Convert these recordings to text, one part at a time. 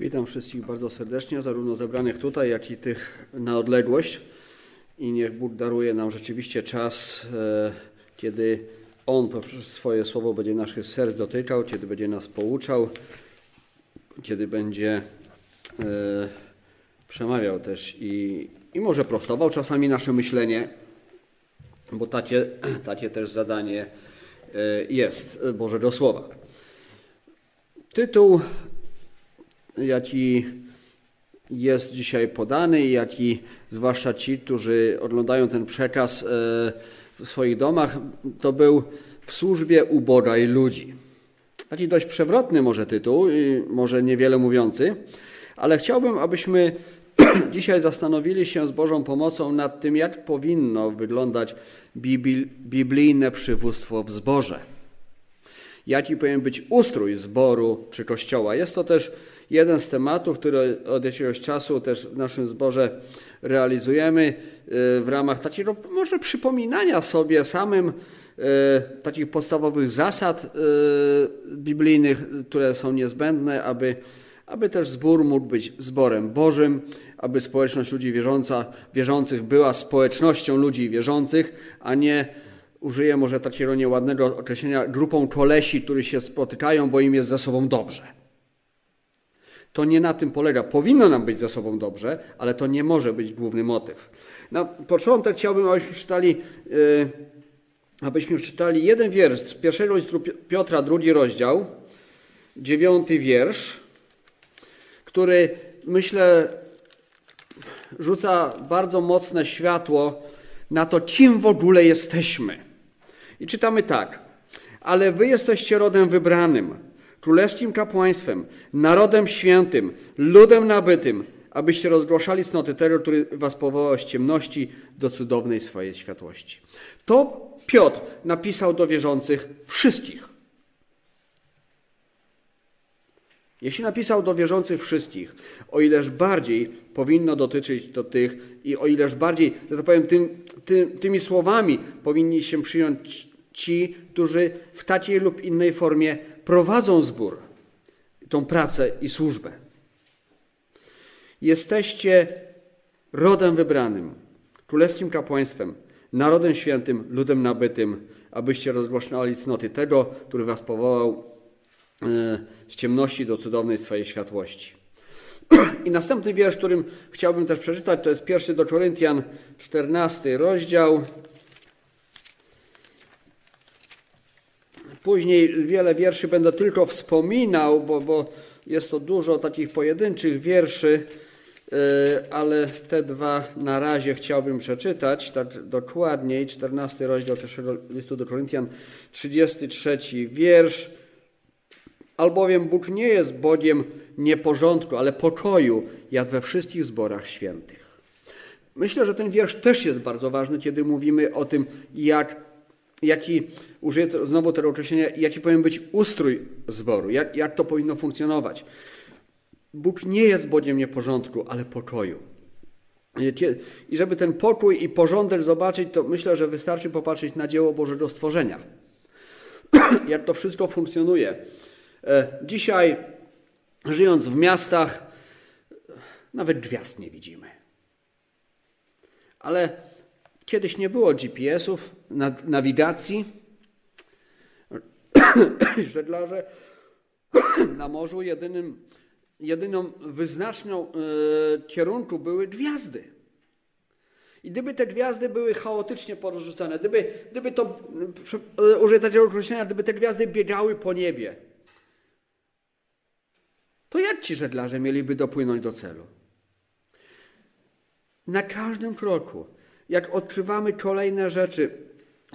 Witam wszystkich bardzo serdecznie, zarówno zebranych tutaj, jak i tych na odległość. I niech Bóg daruje nam rzeczywiście czas, e, kiedy On poprzez swoje słowo będzie naszych serc dotykał, kiedy będzie nas pouczał, kiedy będzie e, przemawiał też i, i może prostował czasami nasze myślenie, bo takie, takie też zadanie e, jest Bożego Słowa. Tytuł jaki jest dzisiaj podany i jaki zwłaszcza ci, którzy oglądają ten przekaz e, w swoich domach, to był w służbie ubogaj ludzi. Taki dość przewrotny może tytuł, może niewiele mówiący, ale chciałbym, abyśmy dzisiaj zastanowili się z Bożą pomocą nad tym, jak powinno wyglądać biblijne przywództwo w zborze. Jaki powinien być ustrój zboru czy kościoła. Jest to też jeden z tematów, który od jakiegoś czasu też w naszym zborze realizujemy y, w ramach takiego może przypominania sobie samym y, takich podstawowych zasad y, biblijnych, które są niezbędne, aby, aby też zbór mógł być zborem Bożym, aby społeczność ludzi wierząca, wierzących była społecznością ludzi wierzących, a nie użyję może takiego nieładnego określenia grupą kolesi, którzy się spotykają, bo im jest ze sobą dobrze. To nie na tym polega. Powinno nam być ze sobą dobrze, ale to nie może być główny motyw. Na początek chciałbym, abyśmy czytali, yy, abyśmy czytali jeden wiersz z pierwszego listu Piotra, drugi rozdział, dziewiąty wiersz, który myślę rzuca bardzo mocne światło na to, kim w ogóle jesteśmy. I czytamy tak. Ale wy jesteście rodem wybranym królewskim kapłaństwem, narodem świętym, ludem nabytym, abyście rozgłaszali cnoty tego, który was powołał z ciemności do cudownej swojej światłości. To Piotr napisał do wierzących wszystkich. Jeśli napisał do wierzących wszystkich, o ileż bardziej powinno dotyczyć to tych i o ileż bardziej, że tak powiem, tym, tymi słowami powinni się przyjąć ci, którzy w takiej lub innej formie prowadzą zbór, tą pracę i służbę. Jesteście rodem wybranym, królewskim kapłaństwem, narodem świętym, ludem nabytym, abyście rozgłaszali cnoty tego, który was powołał e, z ciemności do cudownej swojej światłości. I następny wiersz, którym chciałbym też przeczytać, to jest pierwszy do Koryntian, 14 rozdział, Później wiele wierszy będę tylko wspominał, bo, bo jest to dużo takich pojedynczych wierszy, e, ale te dwa na razie chciałbym przeczytać, tak dokładniej. 14 rozdział pierwszego listu do Koryntian, 33 wiersz. Albowiem Bóg nie jest Bogiem nieporządku, ale pokoju, jak we wszystkich zborach świętych. Myślę, że ten wiersz też jest bardzo ważny, kiedy mówimy o tym, jak, jaki użyję znowu tego określenia, jaki powinien być ustrój zboru, jak, jak to powinno funkcjonować. Bóg nie jest Bogiem nieporządku, ale pokoju. I żeby ten pokój i porządek zobaczyć, to myślę, że wystarczy popatrzeć na dzieło Bożego stworzenia. jak to wszystko funkcjonuje. E, dzisiaj, żyjąc w miastach, nawet gwiazd nie widzimy. Ale kiedyś nie było GPS-ów, nawigacji, żeglarze na morzu jedynym, jedyną wyznaczną e, kierunku były gwiazdy. I gdyby te gwiazdy były chaotycznie porozrzucane, gdyby, gdyby to, e, użyję takiego określenia, gdyby te gwiazdy biegały po niebie, to jak ci żeglarze mieliby dopłynąć do celu? Na każdym kroku, jak odkrywamy kolejne rzeczy,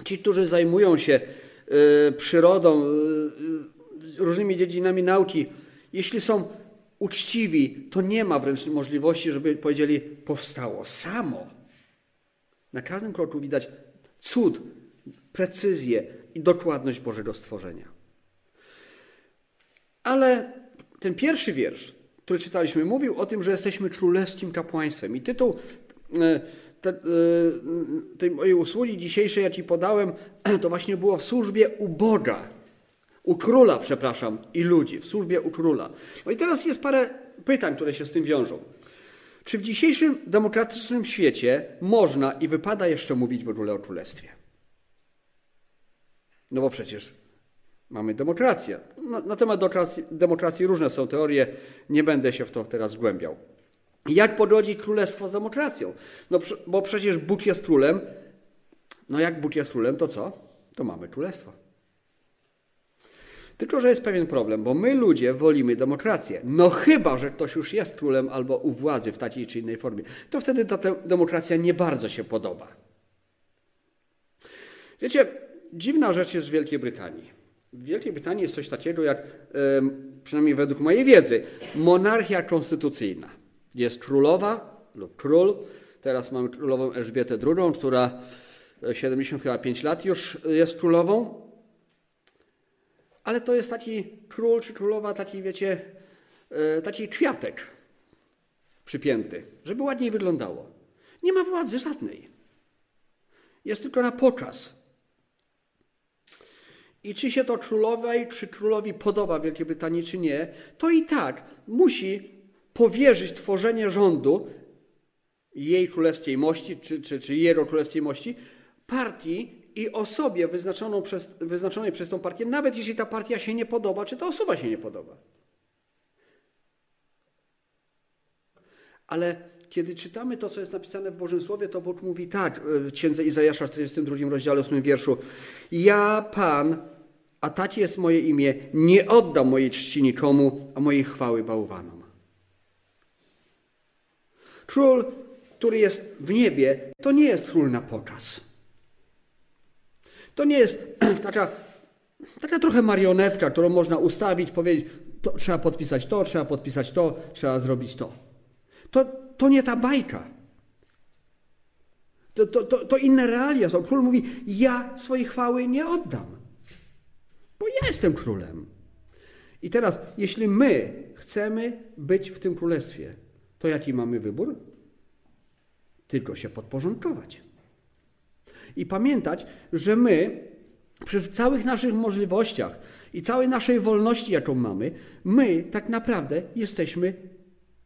ci, którzy zajmują się Y, przyrodą, y, y, różnymi dziedzinami nauki, jeśli są uczciwi, to nie ma wręcz możliwości, żeby powiedzieli, powstało samo. Na każdym kroku widać cud, precyzję i dokładność Bożego stworzenia. Ale ten pierwszy wiersz, który czytaliśmy, mówił o tym, że jesteśmy królewskim kapłaństwem. I tytuł te, y, tej mojej usługi dzisiejszej, ja Ci podałem, to właśnie było w służbie u Boga. U króla, przepraszam, i ludzi, w służbie u króla. No i teraz jest parę pytań, które się z tym wiążą. Czy w dzisiejszym demokratycznym świecie można i wypada jeszcze mówić w ogóle o królestwie? No bo przecież mamy demokrację. Na, na temat demokracji, demokracji, różne są teorie, nie będę się w to teraz zgłębiał. Jak podrodzić królestwo z demokracją? No bo przecież Bóg jest królem. No jak Bóg jest królem, to co? To mamy królestwo. Tylko, że jest pewien problem, bo my ludzie wolimy demokrację. No chyba, że ktoś już jest królem albo u władzy w takiej czy innej formie. To wtedy ta demokracja nie bardzo się podoba. Wiecie, dziwna rzecz jest w Wielkiej Brytanii. W Wielkiej Brytanii jest coś takiego jak, przynajmniej według mojej wiedzy, monarchia konstytucyjna. Jest królowa lub król. Teraz mamy królową Elżbietę II, która 75 lat już jest królową. Ale to jest taki król czy królowa, taki wiecie, e, taki kwiatek przypięty, żeby ładniej wyglądało. Nie ma władzy żadnej. Jest tylko na pokaz. I czy się to królowej czy królowi podoba w Wielkiej Brytanii, czy nie, to i tak musi powierzyć tworzenie rządu jej królewskiej mości, czy, czy, czy jego królewskiej mości, partii i osobie wyznaczoną przez, wyznaczonej przez tą partię, nawet jeśli ta partia się nie podoba, czy ta osoba się nie podoba. Ale kiedy czytamy to, co jest napisane w Bożym Słowie, to Bóg mówi tak w księdze Izajasza 42 rozdziale 8 wierszu. Ja, Pan, a takie jest moje imię, nie oddam mojej czci nikomu, a mojej chwały bałwanom. Król, który jest w niebie, to nie jest król na pokaz. To nie jest taka, taka trochę marionetka, którą można ustawić, powiedzieć, to, trzeba podpisać to, trzeba podpisać to, trzeba zrobić to. To, to nie ta bajka. To, to, to, to inne realia są. Król mówi, ja swojej chwały nie oddam, bo ja jestem królem. I teraz, jeśli my chcemy być w tym królestwie, to jaki mamy wybór? Tylko się podporządkować. I pamiętać, że my przy całych naszych możliwościach i całej naszej wolności, jaką mamy, my tak naprawdę jesteśmy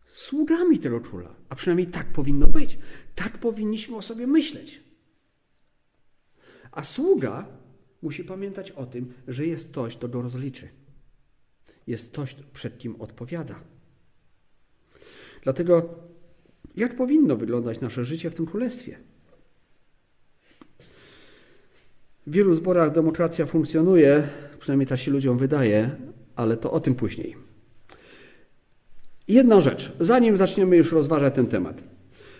sługami tego króla. A przynajmniej tak powinno być. Tak powinniśmy o sobie myśleć. A sługa musi pamiętać o tym, że jest ktoś, kto go rozliczy. Jest ktoś, przed kim odpowiada. Dlatego, jak powinno wyglądać nasze życie w tym królestwie? W wielu zborach demokracja funkcjonuje, przynajmniej ta się ludziom wydaje, ale to o tym później. Jedna rzecz, zanim zaczniemy już rozważać ten temat.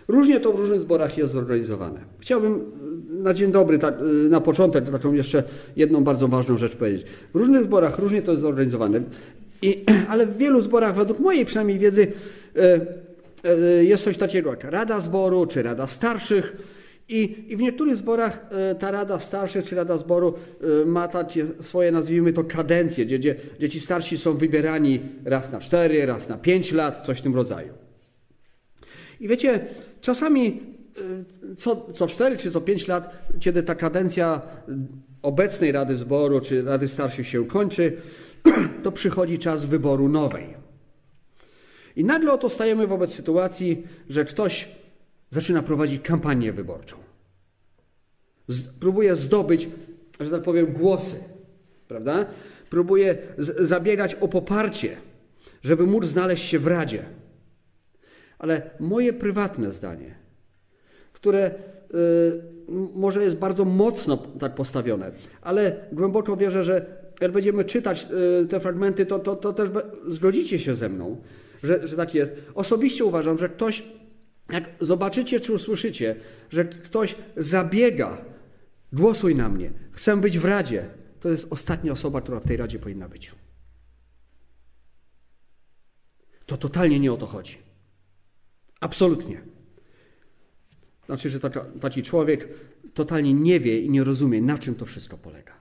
Różnie to w różnych zborach jest zorganizowane. Chciałbym na dzień dobry, tak, na początek, taką jeszcze jedną bardzo ważną rzecz powiedzieć. W różnych zborach różnie to jest zorganizowane, I, ale w wielu zborach, według mojej przynajmniej wiedzy, jest coś takiego jak Rada Zboru czy Rada Starszych i, I, w niektórych zborach e, ta rada starszych czy rada zboru e, ma takie swoje, nazwijmy to, kadencje, gdzie, gdzie, ci starsi są wybierani raz na cztery, raz na pięć lat, coś w tym rodzaju. I wiecie, czasami e, co, co cztery czy co pięć lat, kiedy ta kadencja obecnej Rady Zboru czy Rady Starszych się kończy, to przychodzi czas wyboru nowej. I nagle oto stajemy wobec sytuacji, że ktoś zaczyna prowadzić kampanię wyborczą. Próbuje zdobyć, że tak powiem, głosy, prawda? Próbuje zabiegać o poparcie, żeby móc znaleźć się w Radzie. Ale moje prywatne zdanie, które y, może jest bardzo mocno tak postawione, ale głęboko wierzę, że jak będziemy czytać y, te fragmenty, to, to, to też zgodzicie się ze mną, że, że tak jest. Osobiście uważam, że ktoś jak zobaczycie czy usłyszycie, że ktoś zabiega, głosuj na mnie, chcę być w Radzie, to jest ostatnia osoba, która w tej Radzie powinna być. To totalnie nie o to chodzi. Absolutnie. Znaczy, że taka, taki człowiek totalnie nie wie i nie rozumie, na czym to wszystko polega.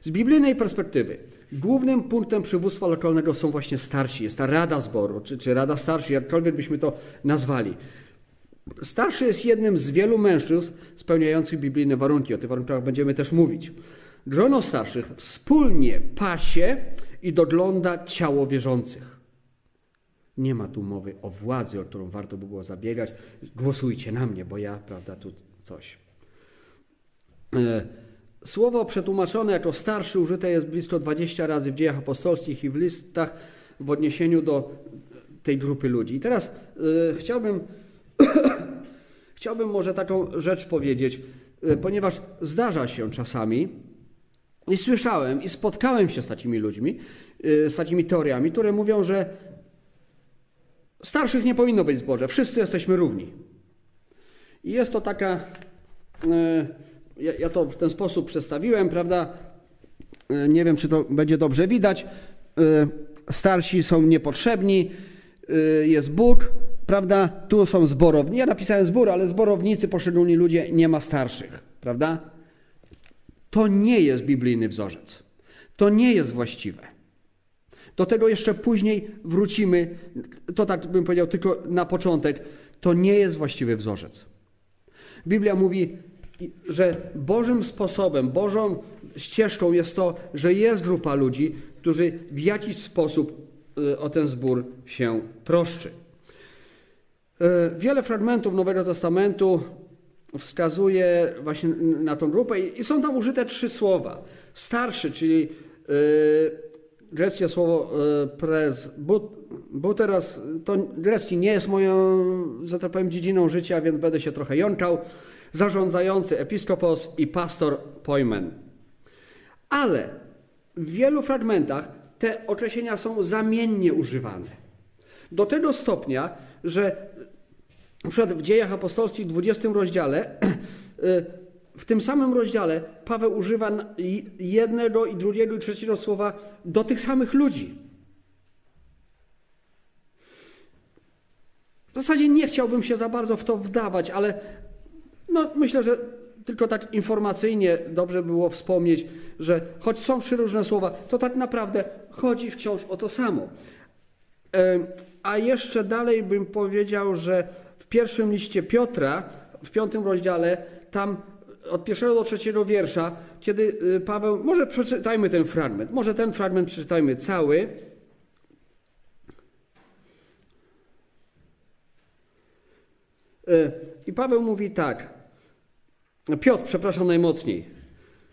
Z biblijnej perspektywy Głównym punktem przywództwa lokalnego są właśnie starsi. Jest ta rada zboru, czy, czy rada starszych, jakkolwiek byśmy to nazwali. Starszy jest jednym z wielu mężczyzn spełniających biblijne warunki. O tych warunkach będziemy też mówić. Grono starszych wspólnie pasie i dogląda ciało wierzących. Nie ma tu mowy o władzy, o którą warto by było zabiegać. Głosujcie na mnie, bo ja, prawda, tu coś. Słowo przetłumaczone jako starszy użyte jest blisko 20 razy w dziejach apostolskich i w listach w odniesieniu do tej grupy ludzi. I teraz e, chciałbym, chciałbym może taką rzecz powiedzieć, e, ponieważ zdarza się czasami, i słyszałem, i spotkałem się z takimi ludźmi, z takimi teoriami, które mówią, że starszych nie powinno być w zborze, wszyscy jesteśmy równi. I jest to taka ja, ja to w ten sposób przedstawiłem, prawda? E, nie wiem, czy to będzie dobrze widać. E, starsi są niepotrzebni, e, jest Bóg, prawda? Tu są zborowni. Ja napisałem zbór, ale zborownicy, poszczególni ludzie, nie ma starszych, prawda? To nie jest biblijny wzorzec. To nie jest właściwe. Do tego jeszcze później wrócimy. To tak bym powiedział tylko na początek. To nie jest właściwy wzorzec. Biblia mówi, że Bożym sposobem, Bożą ścieżką jest to, że jest grupa ludzi, którzy w jakiś sposób y, o ten zbór się troszczy. Y, wiele fragmentów Nowego Testamentu wskazuje właśnie na tą grupę i są tam użyte trzy słowa. Starszy, czyli y, greckie słowo prez, bo teraz to grecki nie jest moją, że tak powiem, dziedziną życia, więc będę się trochę jąkał zarządzający episkopos i pastor poimen. Ale w wielu fragmentach te określenia są zamiennie używane. Do tego stopnia, że przed w dziejach apostolskich w 20 rozdziale w tym samym rozdziale Paweł używa jednego i drugiego i trzeciego słowa do tych samych ludzi. W zasadzie nie chciałbym się za bardzo w to wdawać, ale no, myślę, że tylko tak informacyjnie dobrze było wspomnieć, że choć są trzy różne słowa, to tak naprawdę chodzi wciąż o to samo. A jeszcze dalej bym powiedział, że w pierwszym liście Piotra, w piątym rozdziale, tam od pierwszego do trzeciego wiersza, kiedy y, Paweł, może przeczytajmy ten fragment, może ten fragment przeczytajmy cały. Y, I Paweł mówi tak. Piotr, przepraszam najmocniej.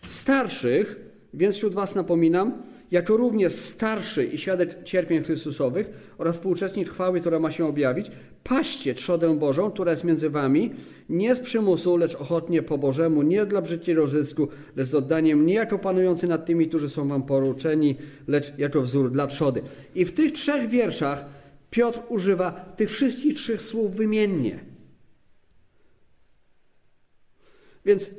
Starszych, więc wśród Was napominam, jako również starszy i świadek cierpień Chrystusowych oraz współuczestnik chwały, która ma się objawić, paście trzodę Bożą, która jest między Wami, nie z przymusu, lecz ochotnie po Bożemu, nie dla brzydkiego zysku, lecz z oddaniem, nie jako panujący nad tymi, którzy są Wam poruczeni, lecz jako wzór dla trzody. I w tych trzech wierszach Piotr używa tych wszystkich trzech słów wymiennie. Więc y,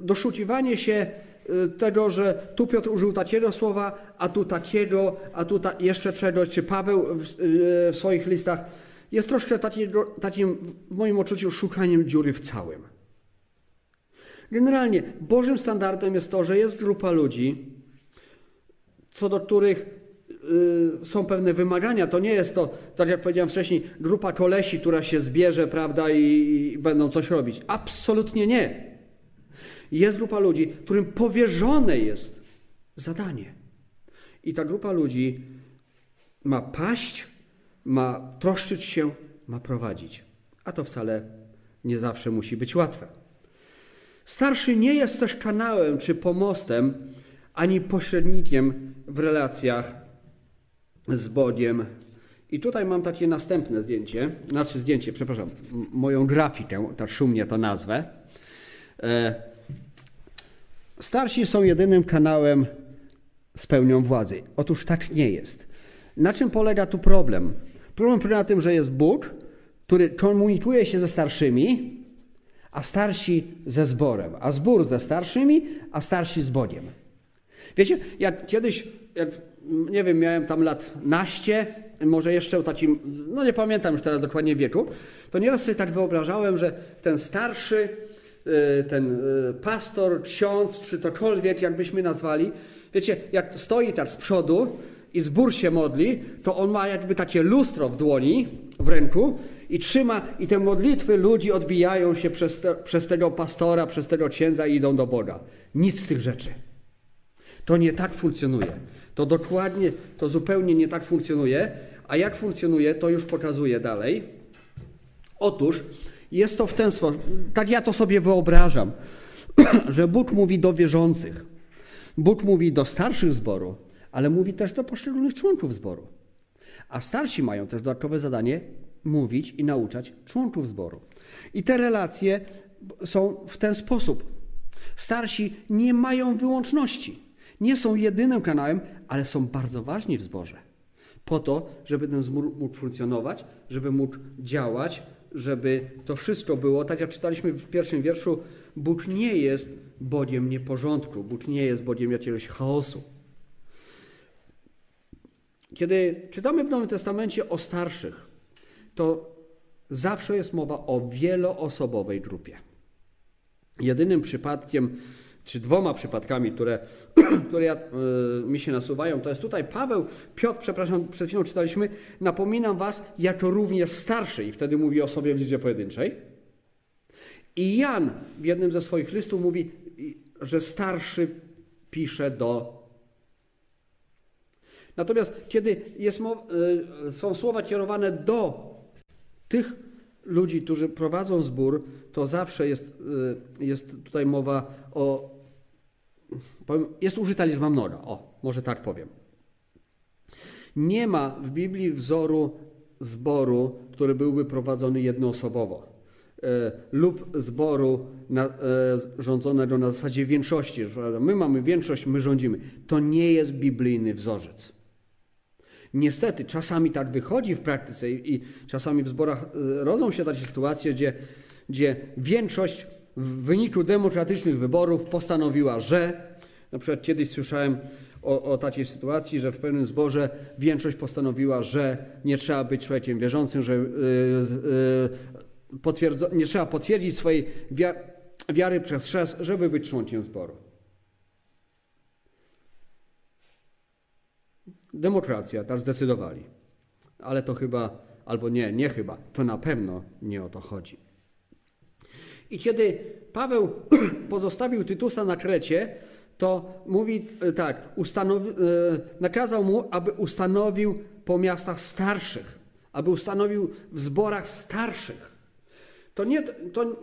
doszukiwanie się y, tego, że tu Piotr użył takiego słowa, a tu takiego, a tu ta jeszcze czegoś, czy Paweł w, y, w swoich listach, jest troszkę takiego, takim, w moim odczuciu, szukaniem dziury w całym. Generalnie Bożym standardem jest to, że jest grupa ludzi, co do których są pewne wymagania. To nie jest to, tak jak powiedziałem wcześniej, grupa kolesi, która się zbierze, prawda, i, i będą coś robić. Absolutnie nie. Jest grupa ludzi, którym powierzone jest zadanie. I ta grupa ludzi ma paść, ma troszczyć się, ma prowadzić. A to wcale nie zawsze musi być łatwe. Starszy nie jest też kanałem czy pomostem, ani pośrednikiem w relacjach z Bogiem. I tutaj mam takie następne zdjęcie, znaczy zdjęcie, przepraszam, moją grafikę, tak szumnie to nazwę. E, Starsi są jedynym kanałem z pełnią władzy. Otóż tak nie jest. Na czym polega tu problem? Problem polega na tym, że jest Bóg, który komunikuje się ze starszymi, a starsi ze zborem, a zbór ze starszymi, a starsi z Bogiem. Wiecie, jak kiedyś, jak, nie wiem, miałem tam lat naście, może jeszcze takim, no nie pamiętam już teraz dokładnie wieku, to nieraz sobie tak wyobrażałem, że ten starszy ten y, pastor, ksiądz, czy tokolwiek, jakbyśmy nazwali, wiecie, jak stoi tak z przodu i zbór się modli, to on ma jakby takie lustro w dłoni, w ręku i trzyma, i te modlitwy ludzi odbijają się przez, te, przez tego pastora, przez tego księdza i idą do Boga. Nic z tych rzeczy. To nie tak funkcjonuje. To dokładnie, to zupełnie nie tak funkcjonuje, A jak funkcjonuje, to już pokazuję dalej. Otóż jest to w ten sposób, tak ja to sobie wyobrażam, że Bóg mówi do wierzących. Bóg mówi do starszych zboru, ale mówi też do poszczególnych członków zboru. A starsi mają też dodatkowe zadanie mówić i nauczać członków zboru. I te relacje są w ten sposób. Starsi nie mają wyłączności. Nie są jedynym kanałem, ale są bardzo ważni w zborze. Po to, żeby ten zbór mógł funkcjonować, żeby mógł działać, żeby to wszystko było, tak jak czytaliśmy w pierwszym wierszu, Bóg nie jest Bogiem nieporządku, Bóg nie jest Bogiem jakiegoś chaosu. Kiedy czytamy w Nowym Testamencie o starszych, to zawsze jest mowa o wieloosobowej grupie. Jedynym przypadkiem, czy dwoma przypadkami, które, które ja, y, mi się nasuwają, to jest tutaj Paweł, Piotr, przepraszam, przed chwilą czytaliśmy, napominam was jako również starszy i wtedy mówi o sobie w liczbie pojedynczej. I Jan w jednym ze swoich listów mówi, że starszy pisze do. Natomiast kiedy jest, y, są słowa kierowane do tych ludzi, którzy prowadzą zbór, to zawsze jest, y, jest tutaj mowa o. Powiem, jest użyta liczba mnoga. O, może tak powiem. Nie ma w Biblii wzoru zboru, który byłby prowadzony jednoosobowo e, lub zboru na, e, rządzonego na zasadzie większości. My mamy większość, my rządzimy. To nie jest biblijny wzorzec. Niestety, czasami tak wychodzi w praktyce i, i czasami w zborach e, rodzą się takie sytuacje, gdzie, gdzie większość w wyniku demokratycznych wyborów postanowiła, że na przykład kiedyś słyszałem o, o, takiej sytuacji, że w pewnym zborze większość postanowiła, że nie trzeba być człowiekiem wierzącym, że yy, yy, nie trzeba potwierdzić swojej wiary przez chrzest, żeby być członkiem zboru. Demokracja, tak zdecydowali. Ale to chyba, albo nie, nie chyba, to na pewno nie o to chodzi. I kiedy Paweł pozostawił Tytusa na Krecie, to mówi e, tak, ustanowi, e, nakazał mu, aby ustanowił po miastach starszych, aby ustanowił w zborach starszych. To nie, to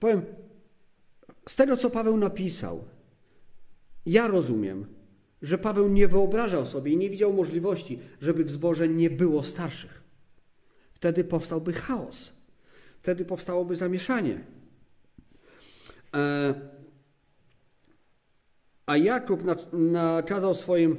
powiem, z tego co Paweł napisał, ja rozumiem, że Paweł nie wyobrażał sobie i nie widział możliwości, żeby w zborze nie było starszych. Wtedy powstałby chaos. Wtedy powstałoby zamieszanie. E, a Jakub nakazał swoim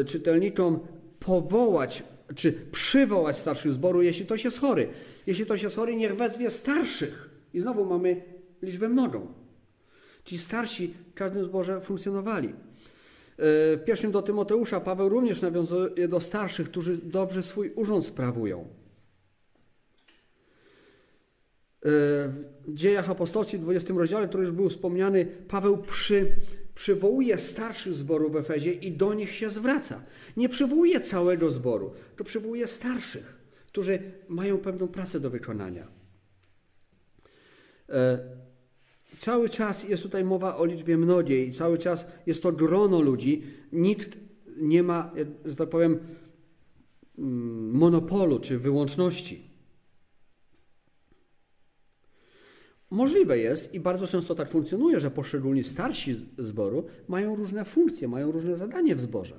y, czytelnikom powołać czy przywołać starszych zboru, jeśli ktoś jest chory. Jeśli ktoś jest chory, niech wezwie starszych. I znowu mamy liczbę mnogą. Ci starsi w każdym zborze funkcjonowali. Y, w pierwszym do Tymoteusza Paweł również nawiązuje do starszych, którzy dobrze swój urząd sprawują. Y, w dziejach apostolskich, w 20 rozdziale, który już był wspomniany, Paweł przy przywołuje starszych zborów w Efezie i do nich się zwraca. Nie przywołuje całego zboru, to przywołuje starszych, którzy mają pewną pracę do wykonania. E, cały czas jest tutaj mowa o liczbie mnogiej, cały czas jest to grono ludzi. Nikt nie ma, że tak powiem, mm, monopolu czy wyłączności. Możliwe jest i bardzo często tak funkcjonuje, że poszczególni starsi zboru mają różne funkcje, mają różne zadanie w zborze.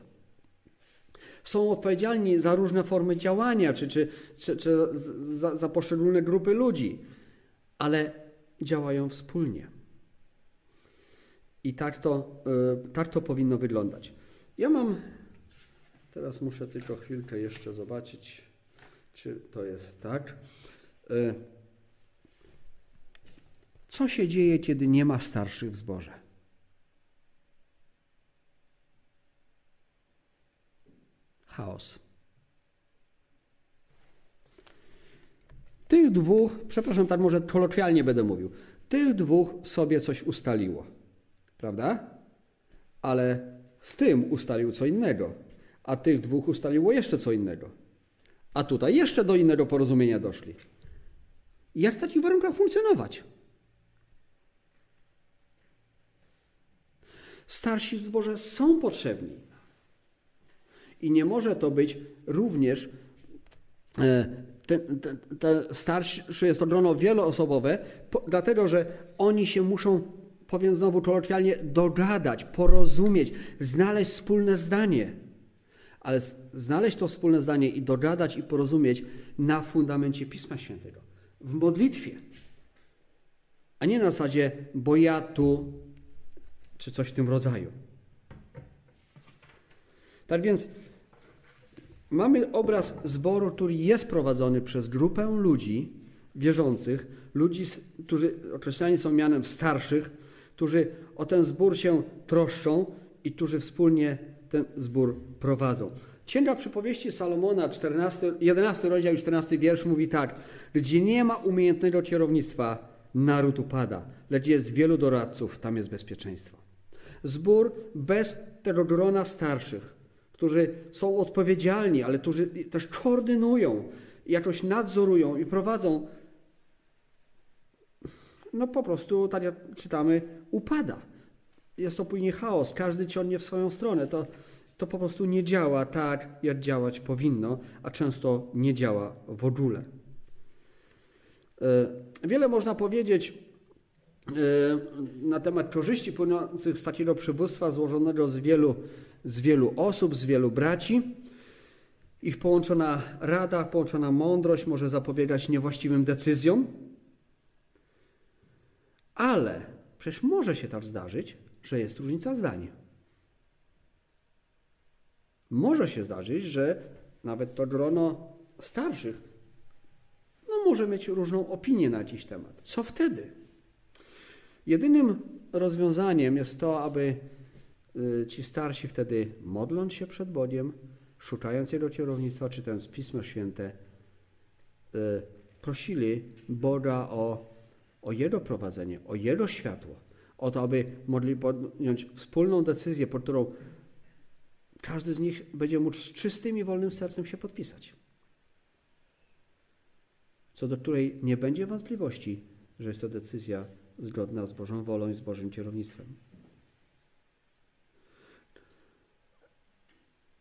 Są odpowiedzialni za różne formy działania, czy, czy, czy, czy za, za poszczególne grupy ludzi, ale działają wspólnie. I tak to, yy, tak to powinno wyglądać. Ja mam, teraz muszę tylko chwilkę jeszcze zobaczyć, czy to jest tak. Co się dzieje, kiedy nie ma starszych w zborze? Chaos. Tych dwóch, przepraszam, tak może kolokwialnie będę mówił, tych dwóch sobie coś ustaliło, prawda? Ale z tym ustalił co innego, a tych dwóch ustaliło jeszcze co innego. A tutaj jeszcze do innego porozumienia doszli. Jak w takich warunkach funkcjonować? Starsi w zborze są potrzebni. I nie może to być również ten, ten, ten starszy jest to grono wieloosobowe, po, dlatego że oni się muszą, powiem znowu kolokwialnie, dogadać, porozumieć, znaleźć wspólne zdanie. Ale znaleźć to wspólne zdanie i dogadać i porozumieć na fundamencie Pisma Świętego, w modlitwie, a nie na zasadzie, bo ja tu, czy coś w tym rodzaju. Tak więc mamy obraz zboru, który jest prowadzony przez grupę ludzi wierzących, ludzi, którzy określani są mianem starszych, którzy o ten zbór się troszczą i którzy wspólnie ten zbór prowadzą. Księga Przypowieści Salomona, 14, 11 rozdział i 14 wiersz mówi tak. Gdzie nie ma umiejętnego kierownictwa, naród upada, lecz jest wielu doradców, tam jest bezpieczeństwo. Zbór bez tego grona starszych, którzy są odpowiedzialni, ale którzy też koordynują, jakoś nadzorują i prowadzą, no po prostu, tak jak czytamy, upada. Jest to później chaos, każdy ciągnie w swoją stronę. To, to po prostu nie działa tak, jak działać powinno, a często nie działa w ogóle. E, wiele można powiedzieć na temat korzyści płynących z takiego przywództwa złożonego z wielu z wielu osób, z wielu braci. Ich połączona rada, połączona mądrość może zapobiegać niewłaściwym decyzjom, ale przecież może się tak zdarzyć, że jest różnica zdań. Może się zdarzyć, że nawet to grono starszych no, może mieć różną opinię na jakiś temat. Co wtedy? Jedynym rozwiązaniem jest to, aby Y, ci starsi wtedy modląc się przed Bogiem, szukając Jego kierownictwa, czytając Pismo Święte, y, prosili Boga o, o Jego prowadzenie, o Jego światło, o to, aby mogli podjąć wspólną decyzję, pod którą każdy z nich będzie mógł z czystym i wolnym sercem się podpisać. Co do której nie będzie wątpliwości, że jest to decyzja zgodna z Bożą wolą i z Bożym kierownictwem.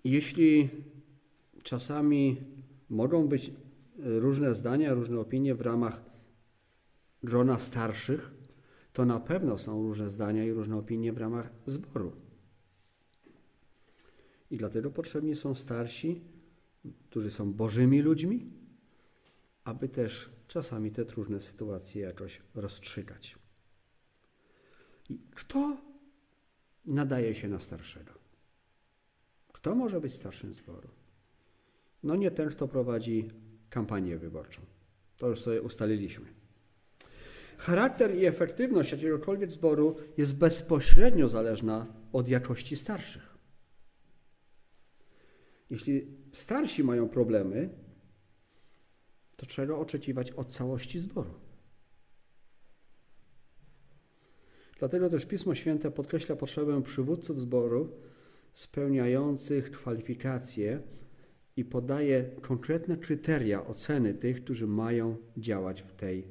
Jeśli czasami mogą być różne zdania, różne opinie w ramach grona starszych, to na pewno są różne zdania i różne opinie w ramach zboru. I dlatego potrzebni są starsi, którzy są Bożymi ludźmi, aby też czasami te trudne sytuacje jakoś rozstrzygać. Kto nadaje się na starszego? Kto może być starszym zboru? No nie ten, kto prowadzi kampanię wyborczą. To już sobie ustaliliśmy. Charakter i efektywność jakiegokolwiek zboru jest bezpośrednio zależna od jakości starszych. Jeśli starsi mają problemy, to trzeba oczekiwać od całości zboru. Dlatego też Pismo Święte podkreśla potrzebę przywódców zboru, spełniających kwalifikacje i podaje konkretne kryteria oceny tych, którzy mają działać w tej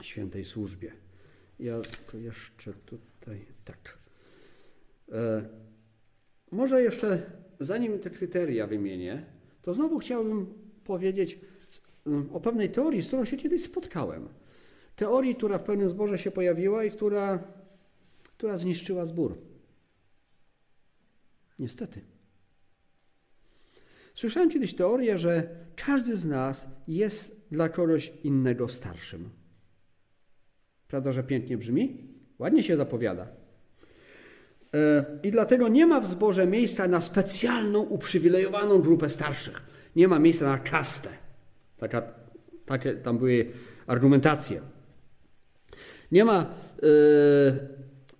świętej służbie. Ja to jeszcze tutaj tak. E, może jeszcze, zanim te kryteria wymienię, to znowu chciałbym powiedzieć o pewnej teorii, z którą się kiedyś spotkałem. Teorii, która w pewnym zborze się pojawiła i która, która zniszczyła zbór. Niestety. Słyszałem kiedyś teorię, że każdy z nas jest dla kogoś innego starszym. Prawda, że pięknie brzmi? Ładnie się zapowiada. E, I dlatego nie ma w zborze miejsca na specjalną, uprzywilejowaną grupę starszych. Nie ma miejsca na kastę. Taka, takie tam były argumentacje. Nie ma y,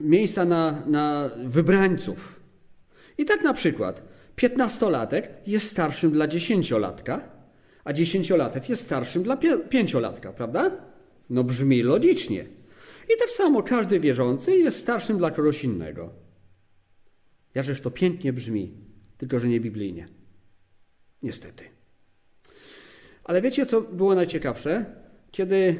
miejsca na, na wybrańców. I tak na przykład piętnastolatek jest starszym dla dziesięciolatka, a dziesięciolatek jest starszym dla pięciolatka, prawda? No brzmi logicznie. I tak samo każdy wierzący jest starszym dla kogoś innego. Jakżeż to pięknie brzmi, tylko że nie biblijnie. Niestety. Ale wiecie, co było najciekawsze? Kiedy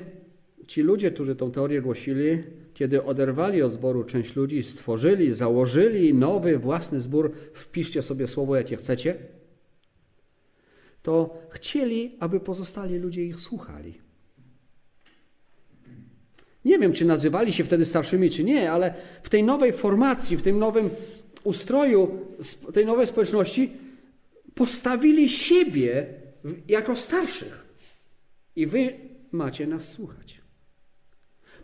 ci ludzie, którzy tą teorię głosili, kiedy oderwali od zboru część ludzi, stworzyli, założyli nowy, własny zbór, wpiszcie sobie słowo, jakie chcecie, to chcieli, aby pozostali ludzie ich słuchali. Nie wiem, czy nazywali się wtedy starszymi, czy nie, ale w tej nowej formacji, w tym nowym ustroju tej nowej społeczności postawili siebie jako starszych. I wy macie nas słuchać.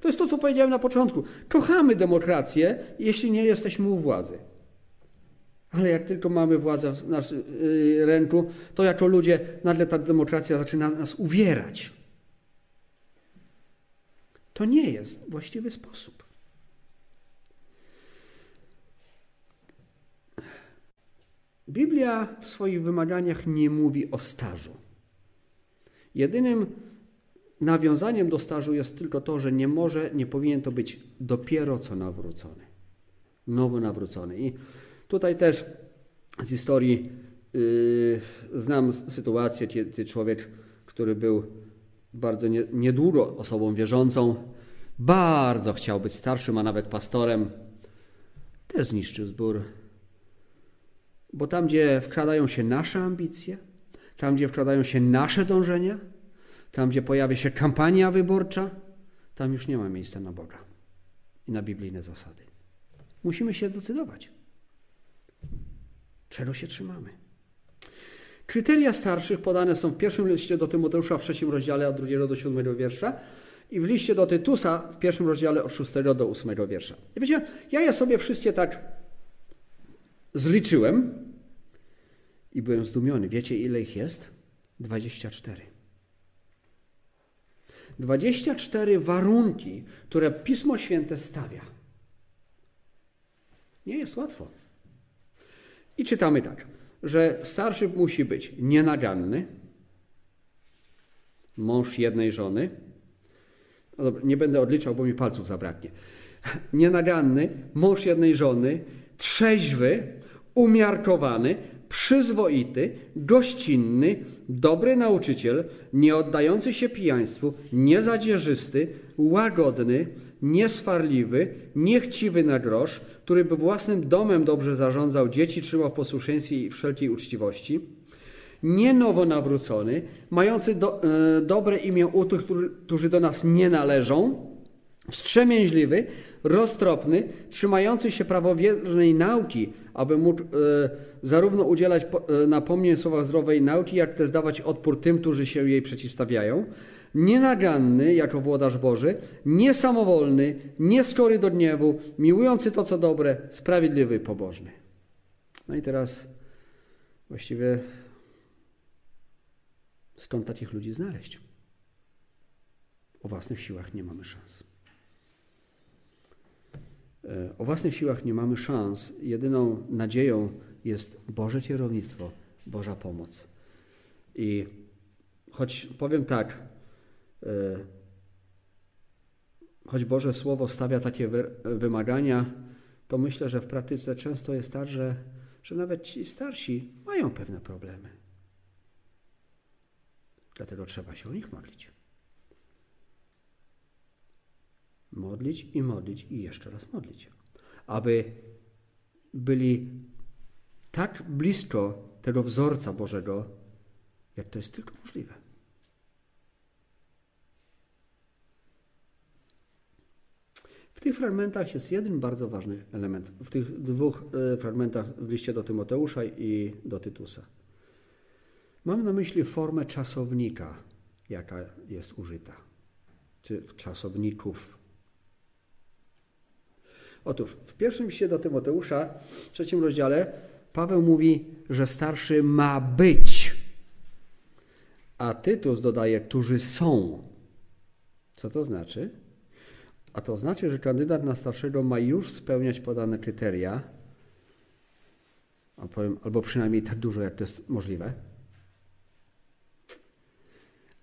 To jest to, co powiedziałem na początku. Kochamy demokrację, jeśli nie jesteśmy u władzy. Ale jak tylko mamy władzę w naszym ręku, to jako ludzie nagle ta demokracja zaczyna nas uwierać. To nie jest właściwy sposób. Biblia w swoich wymaganiach nie mówi o stażu. Jedynym nawiązaniem do stażu jest tylko to, że nie może, nie powinien to być dopiero co nawrócony. Nowo nawrócony. I tutaj też z historii yy, znam sytuację, kiedy człowiek, który był bardzo nie, niedługo osobą wierzącą, bardzo chciał być starszym, a nawet pastorem, też zniszczył zbór. Bo tam, gdzie wkradają się nasze ambicje, tam, gdzie wkradają się nasze dążenia, tam, gdzie pojawia się kampania wyborcza, tam już nie ma miejsca na Boga i na biblijne zasady. Musimy się zdecydować, czego się trzymamy. Kryteria starszych podane są w pierwszym liście do Tymoteusza w trzecim rozdziale od drugiego do siódmego wiersza i w liście do Tytusa w pierwszym rozdziale od szóstego do ósmego wiersza. I wiecie, ja je sobie wszystkie tak zliczyłem i byłem zdumiony. Wiecie, ile ich jest? 24. 24 warunki, które Pismo Święte stawia. Nie jest łatwo. I czytamy tak, że starszy musi być nienaganny, mąż jednej żony. No dobra, nie będę odliczał, bo mi palców zabraknie. Nienaganny, mąż jednej żony, trzeźwy, umiarkowany, przyzwoity, gościnny, dobry nauczyciel, nie oddający się pijaństwu, niezadzierzysty, łagodny, nieswarliwy, niechciwy na grosz, który by własnym domem dobrze zarządzał, dzieci trzymał w posłuszeństwie i wszelkiej uczciwości, nie nowo nawrócony, mający do, e, dobre imię u tych, którzy do nas nie należą, wstrzemięźliwy, roztropny, trzymający się prawowiernej nauki, aby mógł e, zarówno udzielać e, napomnień słowa zdrowej nauki, jak też dawać odpór tym, którzy się jej przeciwstawiają, nienaganny jako włodarz Boży, niesamowolny, nieskory do gniewu, miłujący to, co dobre, sprawiedliwy, pobożny. No i teraz właściwie skąd takich ludzi znaleźć? O własnych siłach nie mamy szans. E, o własnych siłach nie mamy szans. Jedyną nadzieją jest Boże kierownictwo, Boża pomoc. I choć powiem tak, e, choć Boże Słowo stawia takie wymagania, to myślę, że w praktyce często jest tak, że, że nawet ci starsi mają pewne problemy. Dlatego trzeba się o nich modlić. Modlić i modlić i jeszcze raz modlić. Aby byli tak blisko tego wzorca Bożego, jak to jest tylko możliwe. W tych fragmentach jest jeden bardzo ważny element. W tych dwóch e, fragmentach w liście do Tymoteusza i do Tytusa. Mam na myśli formę czasownika, jaka jest użyta, czy czasowników Otóż w pierwszym liście do Tymoteusza, w trzecim rozdziale, Paweł mówi, że starszy ma być, a Tytus dodaje, którzy są. Co to znaczy? A to znaczy, że kandydat na starszego ma już spełniać podane kryteria, albo przynajmniej tak dużo, jak to jest możliwe,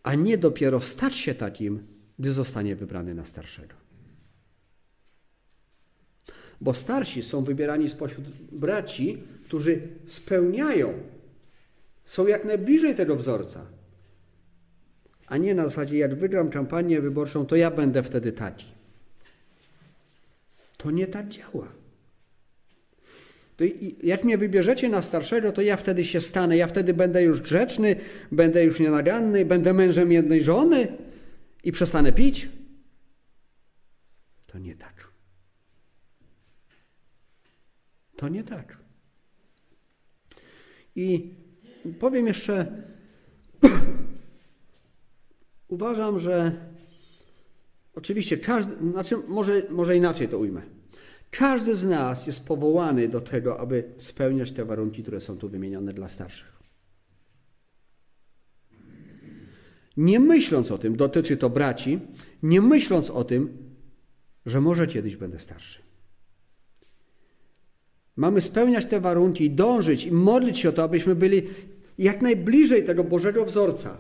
a nie dopiero stać się takim, gdy zostanie wybrany na starszego bo starsi są wybierani spośród braci, którzy spełniają, są jak najbliżej tego wzorca. a nie na zasadzie, jak wygram kampanię wyborczą, to ja będę wtedy taki. To nie tak działa. To jak mnie wybierzecie na starszego, to ja wtedy się stanę, ja wtedy będę już grzeczny, będę już nienaganny, będę mężem jednej żony i przestanę pić. To nie tak. To nie tak. I powiem jeszcze, uważam, że oczywiście każdy, znaczy może, może inaczej to ujmę. Każdy z nas jest powołany do tego, aby spełniać te warunki, które są tu wymienione dla starszych. Nie myśląc o tym, dotyczy to braci, nie myśląc o tym, że może kiedyś będę starszy. Mamy spełniać te warunki, dążyć i modlić się o to, abyśmy byli jak najbliżej tego Bożego wzorca.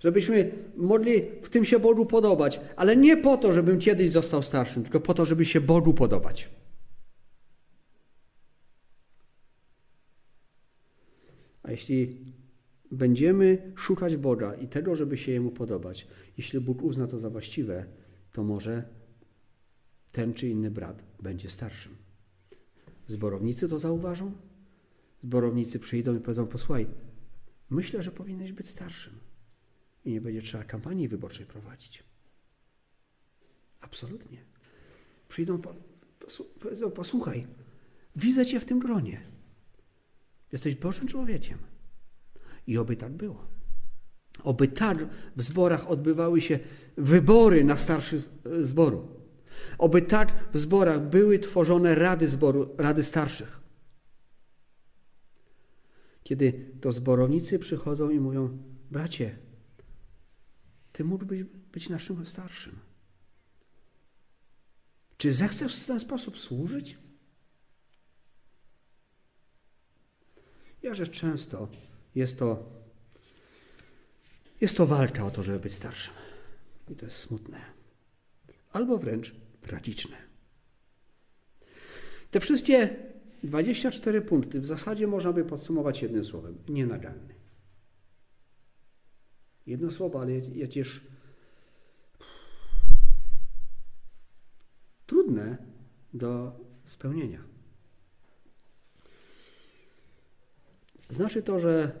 Żebyśmy mogli w tym się Bogu podobać, ale nie po to, żebym kiedyś został starszym, tylko po to, żeby się Bogu podobać. A jeśli będziemy szukać Boga i tego, żeby się Jemu podobać, jeśli Bóg uzna to za właściwe, to może ten czy inny brat będzie starszym. Zborownicy to zauważą? Zborownicy przyjdą i powiedzą, posłuchaj, myślę, że powinieneś być starszym i nie będzie trzeba kampanii wyborczej prowadzić. Absolutnie. Przyjdą, powiedzą, posłuchaj, widzę Cię w tym gronie. Jesteś Bożym człowiekiem. I oby tak było. Oby tak w zborach odbywały się wybory na starszy zboru. Oby tak w zborach były tworzone rady zboru, rady starszych. Kiedy to zborownicy przychodzą i mówią, bracie, ty mógłbyś być naszym starszym. Czy zechcesz w ten sposób służyć? Ja, że często jest to, jest to walka o to, żeby być starszym. I to jest smutne. Albo wręcz tragiczne. Te wszystkie 24 punkty w zasadzie można by podsumować jednym słowem: nienaganny. Jedno słowo, ale jakież trudne do spełnienia. Znaczy to, że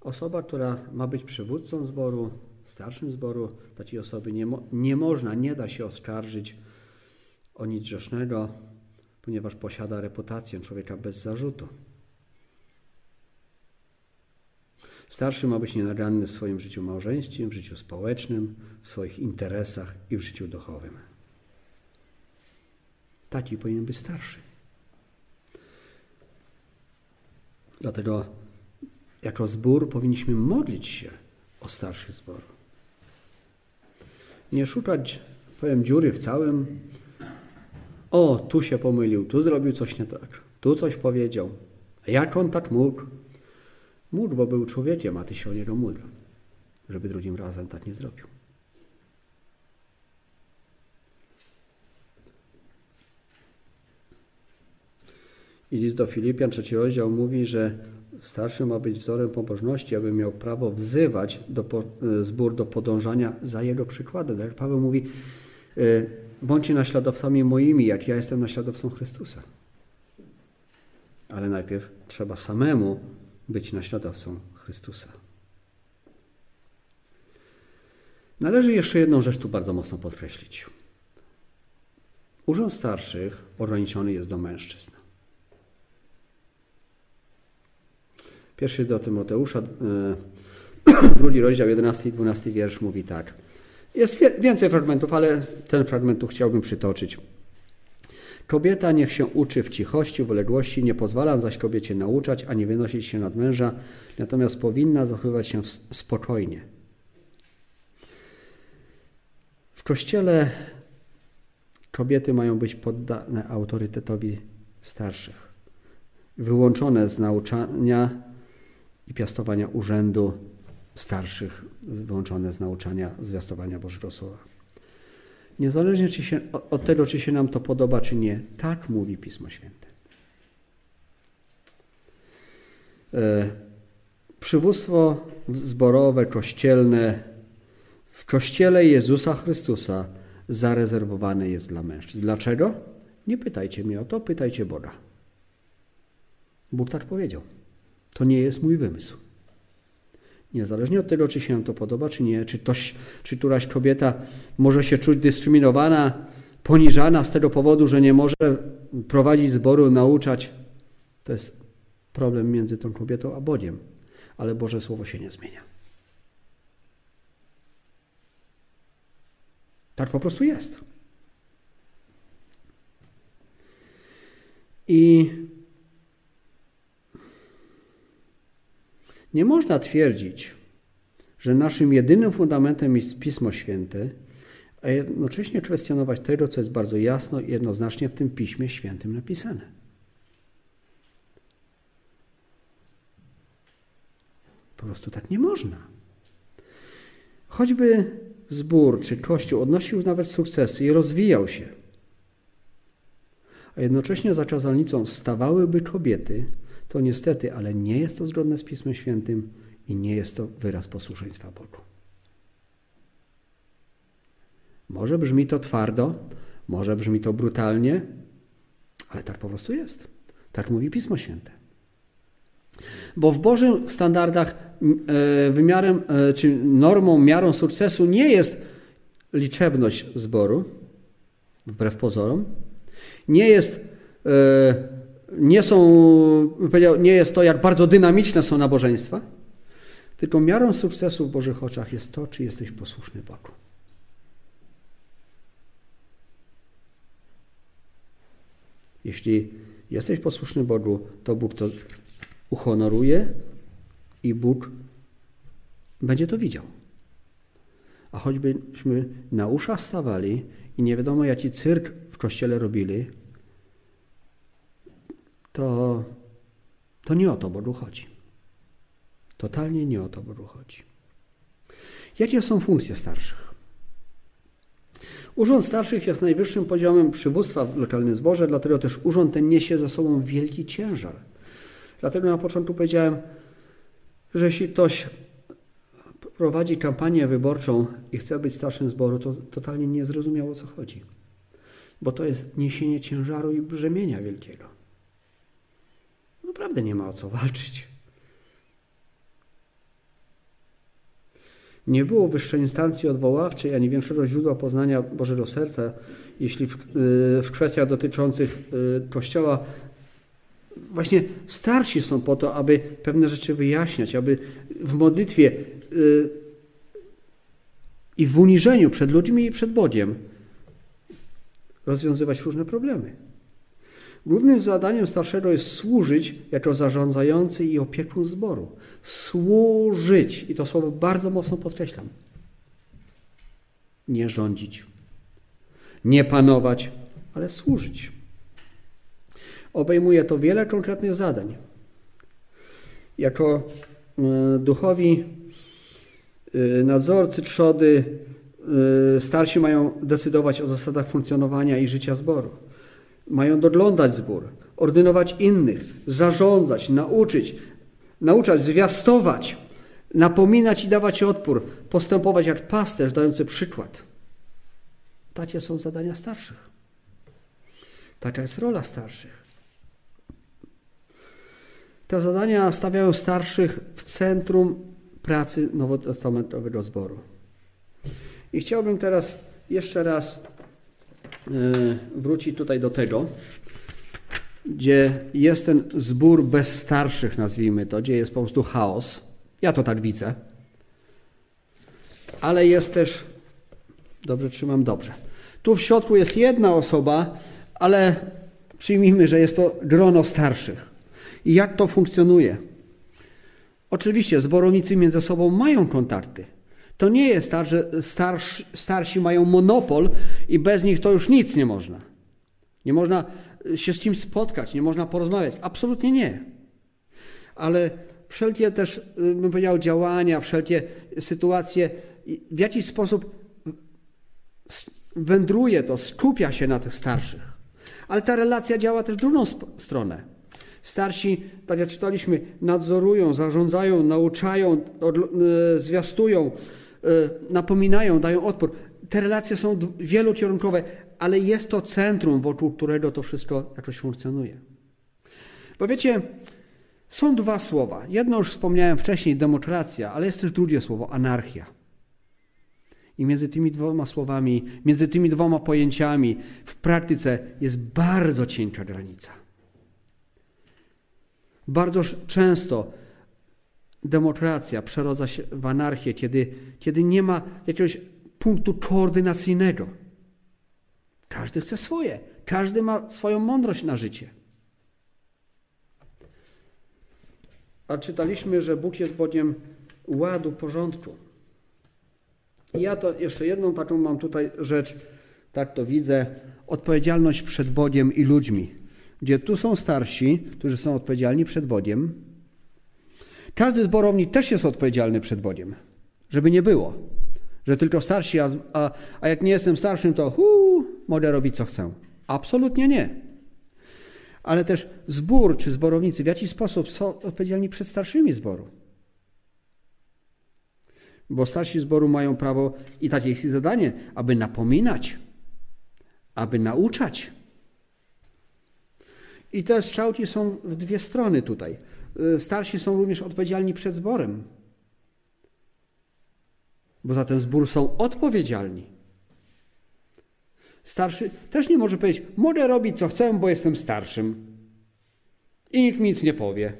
osoba, która ma być przywódcą zboru, starszym zboru, takiej osoby nie, mo nie można, nie da się oskarżyć o nic grzesznego, ponieważ posiada reputację człowieka bez zarzutu. Starszy ma być nienaganny w swoim życiu małżeńskim, w życiu społecznym, w swoich interesach i w życiu duchowym. Taki powinien być starszy. Dlatego jako zbór powinniśmy modlić się o starszy zbór. Nie szukać, powiem, dziury w całym. O, tu się pomylił, tu zrobił coś nie tak, tu coś powiedział. Jak on tak mógł? Mógł, bo był człowiekiem, a ty się o niego módl, żeby drugim razem tak nie zrobił. I list do Filipian, trzeci rozdział mówi, że starszy ma być wzorem pobożności, aby miał prawo wzywać do, e, zbór do podążania za jego przykładem. Tak Paweł mówi, e, bądźcie naśladowcami moimi, jak ja jestem naśladowcą Chrystusa. Ale najpierw trzeba samemu być naśladowcą Chrystusa. Należy jeszcze jedną rzecz tu bardzo mocno podkreślić. Urząd starszych ograniczony jest do mężczyzn. Pierwszy do Tymoteusza, e, drugi rozdział, 11 i 12 wiersz mówi tak. Jest więcej fragmentów, ale ten fragment tu chciałbym przytoczyć. Kobieta niech się uczy w cichości, w uległości, nie pozwalam zaś kobiecie nauczać, ani wynosić się nad męża, natomiast powinna zachowywać się spokojnie. W kościele kobiety mają być poddane autorytetowi starszych, wyłączone z nauczania i piastowania urzędu starszych, wyłączone z nauczania zwiastowania Bożego Słowa. Niezależnie czy się, od tego, czy się nam to podoba, czy nie, tak mówi Pismo Święte. E, przywództwo zborowe, kościelne w Kościele Jezusa Chrystusa zarezerwowane jest dla mężczyzn. Dlaczego? Nie pytajcie mnie o to, pytajcie Boga. Bóg tak powiedział. To nie jest mój wymysł. Niezależnie od tego, czy się nam to podoba, czy nie, czy, ktoś, czy któraś kobieta może się czuć dyskryminowana, poniżana z tego powodu, że nie może prowadzić zboru, nauczać, to jest problem między tą kobietą a Bogiem. Ale Boże Słowo się nie zmienia. Tak po prostu jest. I nie można twierdzić, że naszym jedynym fundamentem jest Pismo Święte, a jednocześnie kwestionować tego, co jest bardzo jasno i jednoznacznie w tym Piśmie Świętym napisane. Po prostu tak nie można. Choćby zbór czy kościół odnosił nawet sukcesy i rozwijał się, a jednocześnie za czasownicą stawałyby kobiety, to niestety, ale nie jest to zgodne z Pismem Świętym i nie jest to wyraz posłuszeństwa Bogu. Może brzmi to twardo, może brzmi to brutalnie, ale tak po prostu jest. Tak mówi Pismo Święte. Bo w Bożych standardach e, wymiarem, e, czy normą, miarą sukcesu nie jest liczebność zboru, wbrew pozorom. Nie jest, e, nie są, nie jest to, jak bardzo dynamiczne są nabożeństwa, tylko miarą sukcesu w Bożych oczach jest to, czy jesteś posłuszny Bogu. Jeśli jesteś posłuszny Bogu, to Bóg to uhonoruje i Bóg będzie to widział. A choćbyśmy na uszach stawali i nie wiadomo jaki cyrk w kościele robili, to, to nie o to Bogu chodzi. Totalnie nie o to Bogu chodzi. Jakie są funkcje starszych? Urząd starszych jest najwyższym poziomem przywództwa w lokalnym zborze, dlatego też urząd ten niesie ze sobą wielki ciężar. Dlatego na początku powiedziałem, że jeśli ktoś prowadzi kampanię wyborczą i chce być starszym zboru, to totalnie nie zrozumiał o co chodzi. Bo to jest niesienie ciężaru i brzemienia wielkiego. Naprawdę nie ma o co walczyć. Nie było wyższej instancji odwoławczej ani większego źródła poznania Bożego Serca, jeśli w, y, w kwestiach dotyczących y, Kościoła właśnie starsi są po to, aby pewne rzeczy wyjaśniać, aby w modlitwie y, i w uniżeniu przed ludźmi i przed Bogiem rozwiązywać różne problemy. Głównym zadaniem starszego jest służyć jako zarządzający i opiekun zboru. Służyć. I to słowo bardzo mocno podkreślam. Nie rządzić, nie panować, ale służyć. Obejmuje to wiele konkretnych zadań. Jako e, duchowi e, nadzorcy trzody e, starsi mają decydować o zasadach funkcjonowania i życia zboru. Mają doglądać zbór, ordynować innych, zarządzać, nauczyć, nauczać, zwiastować, napominać i dawać odpór, postępować jak pasterz dający przykład. Takie są zadania starszych. Taka jest rola starszych. Te zadania stawiają starszych w centrum pracy nowotestamentowego zboru. I chciałbym teraz jeszcze raz e, wrócić tutaj do tego, gdzie jest ten zbór bez starszych, nazwijmy to, gdzie jest po prostu chaos. Ja to tak widzę. Ale jest też, dobrze trzymam, dobrze. Tu w środku jest jedna osoba, ale przyjmijmy, że jest to grono starszych. I jak to funkcjonuje? Oczywiście zborownicy między sobą mają kontakty. To nie jest tak, że starsi, starsi mają monopol i bez nich to już nic nie można. Nie można się z kimś spotkać, nie można porozmawiać. Absolutnie nie. Ale wszelkie też, y, bym powiedział, działania, wszelkie sytuacje w jakiś sposób wędruje to, skupia się na tych starszych. Ale ta relacja działa też w drugą stronę. Starsi, tak jak czytaliśmy, nadzorują, zarządzają, nauczają, y, zwiastują, napominają, dają odpór. Te relacje są wielokierunkowe, ale jest to centrum, wokół którego to wszystko jakoś funkcjonuje. Bo wiecie, są dwa słowa. Jedno już wspomniałem wcześniej, demokracja, ale jest też drugie słowo, anarchia. I między tymi dwoma słowami, między tymi dwoma pojęciami w praktyce jest bardzo cienka granica. Bardzo często demokracja przerodza się w anarchię, kiedy, kiedy nie ma jakiegoś punktu koordynacyjnego. Każdy chce swoje, każdy ma swoją mądrość na życie. A czytaliśmy, że Bóg jest Bogiem ładu, porządku. I ja to jeszcze jedną taką mam tutaj rzecz, tak to widzę, odpowiedzialność przed Bogiem i ludźmi. Gdzie tu są starsi, którzy są odpowiedzialni przed Bogiem. Każdy zborownik też jest odpowiedzialny przed Bogiem, żeby nie było, że tylko starsi, a, a, a jak nie jestem starszym, to hu, mogę robić co chcę. Absolutnie nie. Ale też zbór czy zborownicy w jakiś sposób są odpowiedzialni przed starszymi zboru. Bo starsi zboru mają prawo i takie jest ich zadanie, aby napominać, aby nauczać. I te strzałki są w dwie strony tutaj. Y, starsi są również odpowiedzialni przed zborem. Bo za ten zbór są odpowiedzialni. Starszy też nie może powiedzieć, mogę robić co chcę, bo jestem starszym. I nikt mi nic nie powie.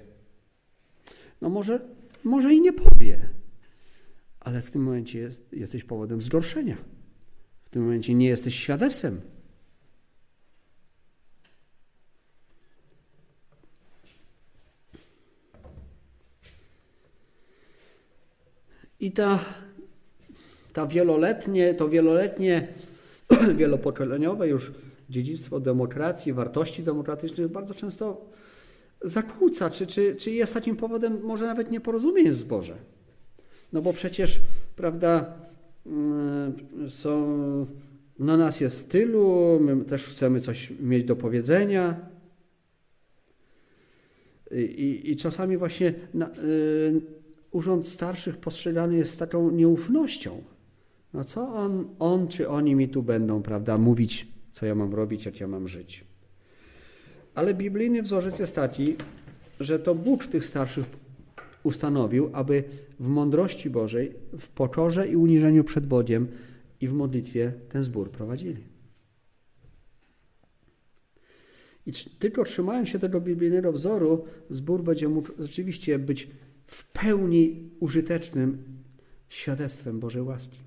No może, może i nie powie ale w tym momencie jest, jesteś powodem zgorszenia. W tym momencie nie jesteś świadectwem. I ta, ta wieloletnie, to wieloletnie, wielopokoleniowe już dziedzictwo demokracji, wartości demokratycznych bardzo często zakłóca, czy, czy, czy jest takim powodem może nawet nieporozumień w zborze. No bo przecież, prawda, mm, są, no nas jest tylu, my też chcemy coś mieć do powiedzenia. I, i czasami właśnie na, y, urząd starszych postrzegany jest taką nieufnością. No co on, on czy oni mi tu będą, prawda, mówić, co ja mam robić, jak ja mam żyć. Ale biblijny wzorzec jest taki, że to Bóg tych starszych ustanowił, aby w mądrości Bożej, w pokorze i uniżeniu przed Bogiem i w modlitwie ten zbór prowadzili. I tylko trzymając się tego biblijnego wzoru, zbór będzie mógł rzeczywiście być w pełni użytecznym świadectwem Bożej łaski.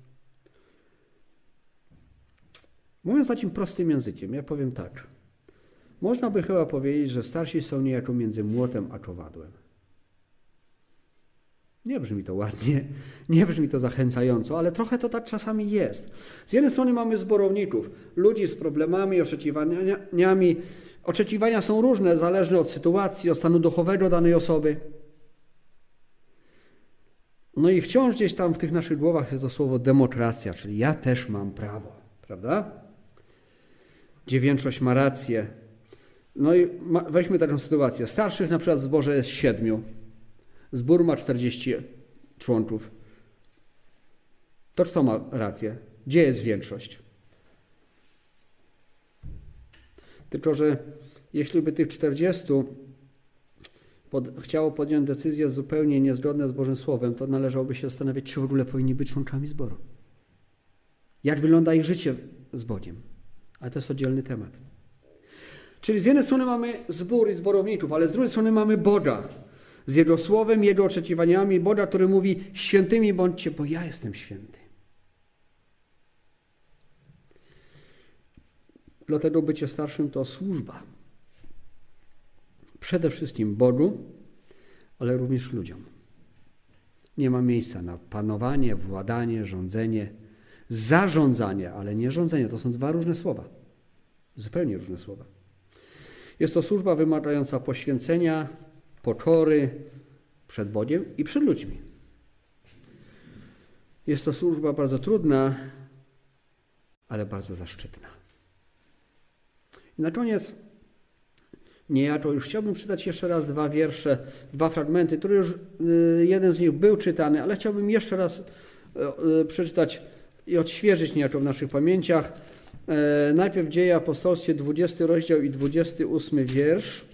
Mówiąc takim prostym językiem, ja powiem tak. Można by chyba powiedzieć, że starsi są niejako między młotem a kowadłem. Nie brzmi to ładnie, nie brzmi to zachęcająco, ale trochę to tak czasami jest. Z jednej strony mamy zborowników, ludzi z problemami, oczekiwaniami. Oczekiwania są różne, zależne od sytuacji, od stanu duchowego danej osoby. No i wciąż gdzieś tam w tych naszych głowach jest to słowo demokracja, czyli ja też mam prawo, prawda? Gdzie większość ma rację. No i weźmy taką sytuację. Starszych na przykład w zborze jest siedmiu, Zbór ma 40 członków. To kto ma rację? Gdzie jest większość? Tylko, że jeśli by tych 40 pod, chciało podjąć decyzje zupełnie niezgodne z Bożym Słowem, to należałoby się zastanawiać, czy w ogóle powinni być członkami zboru. Jak wygląda ich życie z Bogiem. Ale to jest oddzielny temat. Czyli z jednej strony mamy zbór i zborowników, ale z drugiej strony mamy Boga, z Jego słowem, Jego oczekiwaniami Boga, który mówi: Świętymi bądźcie, bo ja jestem święty. Dlatego bycie starszym to służba. Przede wszystkim Bogu, ale również ludziom. Nie ma miejsca na panowanie, władanie, rządzenie, zarządzanie, ale nie rządzenie. To są dwa różne słowa. Zupełnie różne słowa. Jest to służba wymagająca poświęcenia, pokory przed Bogiem i przed ludźmi. Jest to służba bardzo trudna, ale bardzo zaszczytna. I na koniec niejako już chciałbym czytać jeszcze raz dwa wiersze, dwa fragmenty, które już y, jeden z nich był czytany, ale chciałbym jeszcze raz e, przeczytać i odświeżyć niejako w naszych pamięciach. E, najpierw Dzieje Apostolskie, 20 rozdział i 28 wiersz.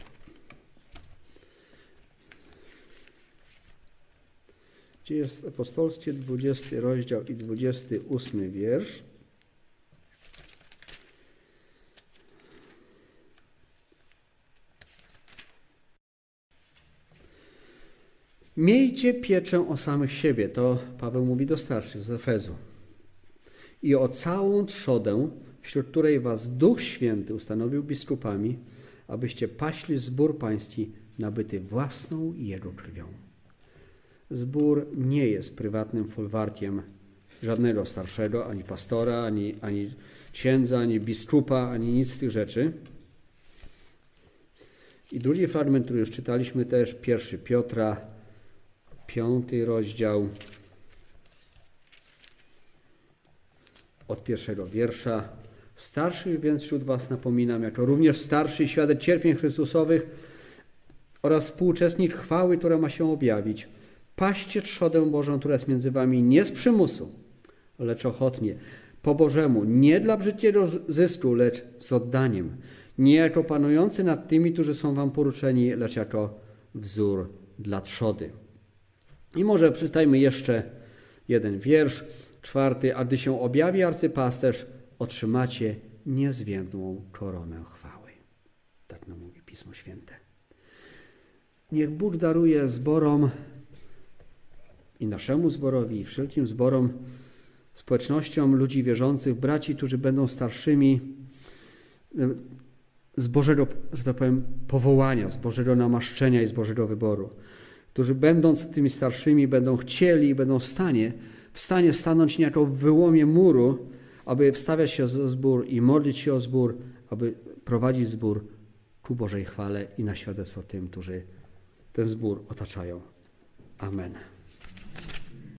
Dzieje Apostolskie, 20 rozdział i 28 wiersz. Miejcie pieczę o samych siebie, to Paweł mówi do starszych z Efezu. I o całą trzodę, wśród której was Duch Święty ustanowił biskupami, abyście paśli zbór pański nabyty własną Jego krwią. Zbór nie jest prywatnym folwarkiem żadnego starszego, ani pastora, ani, ani księdza, ani biskupa, ani nic z tych rzeczy. I drugi fragment, który już czytaliśmy też, pierwszy Piotra, piąty rozdział, od pierwszego wiersza. Starszych więc wśród was napominam, jako również starszy świadek cierpień Chrystusowych oraz współuczestnik chwały, która ma się objawić. Paście trzodę Bożą, która jest między wami nie z przymusu, lecz ochotnie, po Bożemu, nie dla brzydkiego zysku, lecz z oddaniem. Nie jako panujący nad tymi, którzy są wam poruczeni, lecz jako wzór dla trzody. I może przeczytajmy jeszcze jeden wiersz, czwarty. A gdy się objawi arcypasterz, otrzymacie niezwiędłą koronę chwały. Tak nam mówi Pismo Święte. Niech Bóg daruje zborom i naszemu zborowi, i wszelkim zborom, społecznościom ludzi wierzących, braci, którzy będą starszymi z Bożego, że tak powiem, powołania, z Bożego namaszczenia i z Bożego wyboru którzy będąc tymi starszymi będą chcieli i będą w stanie, w stanie stanąć niejako w wyłomie muru, aby wstawiać się o zbór i modlić się o zbór, aby prowadzić zbór ku Bożej chwale i na świadectwo tym, którzy ten zbór otaczają. Amen.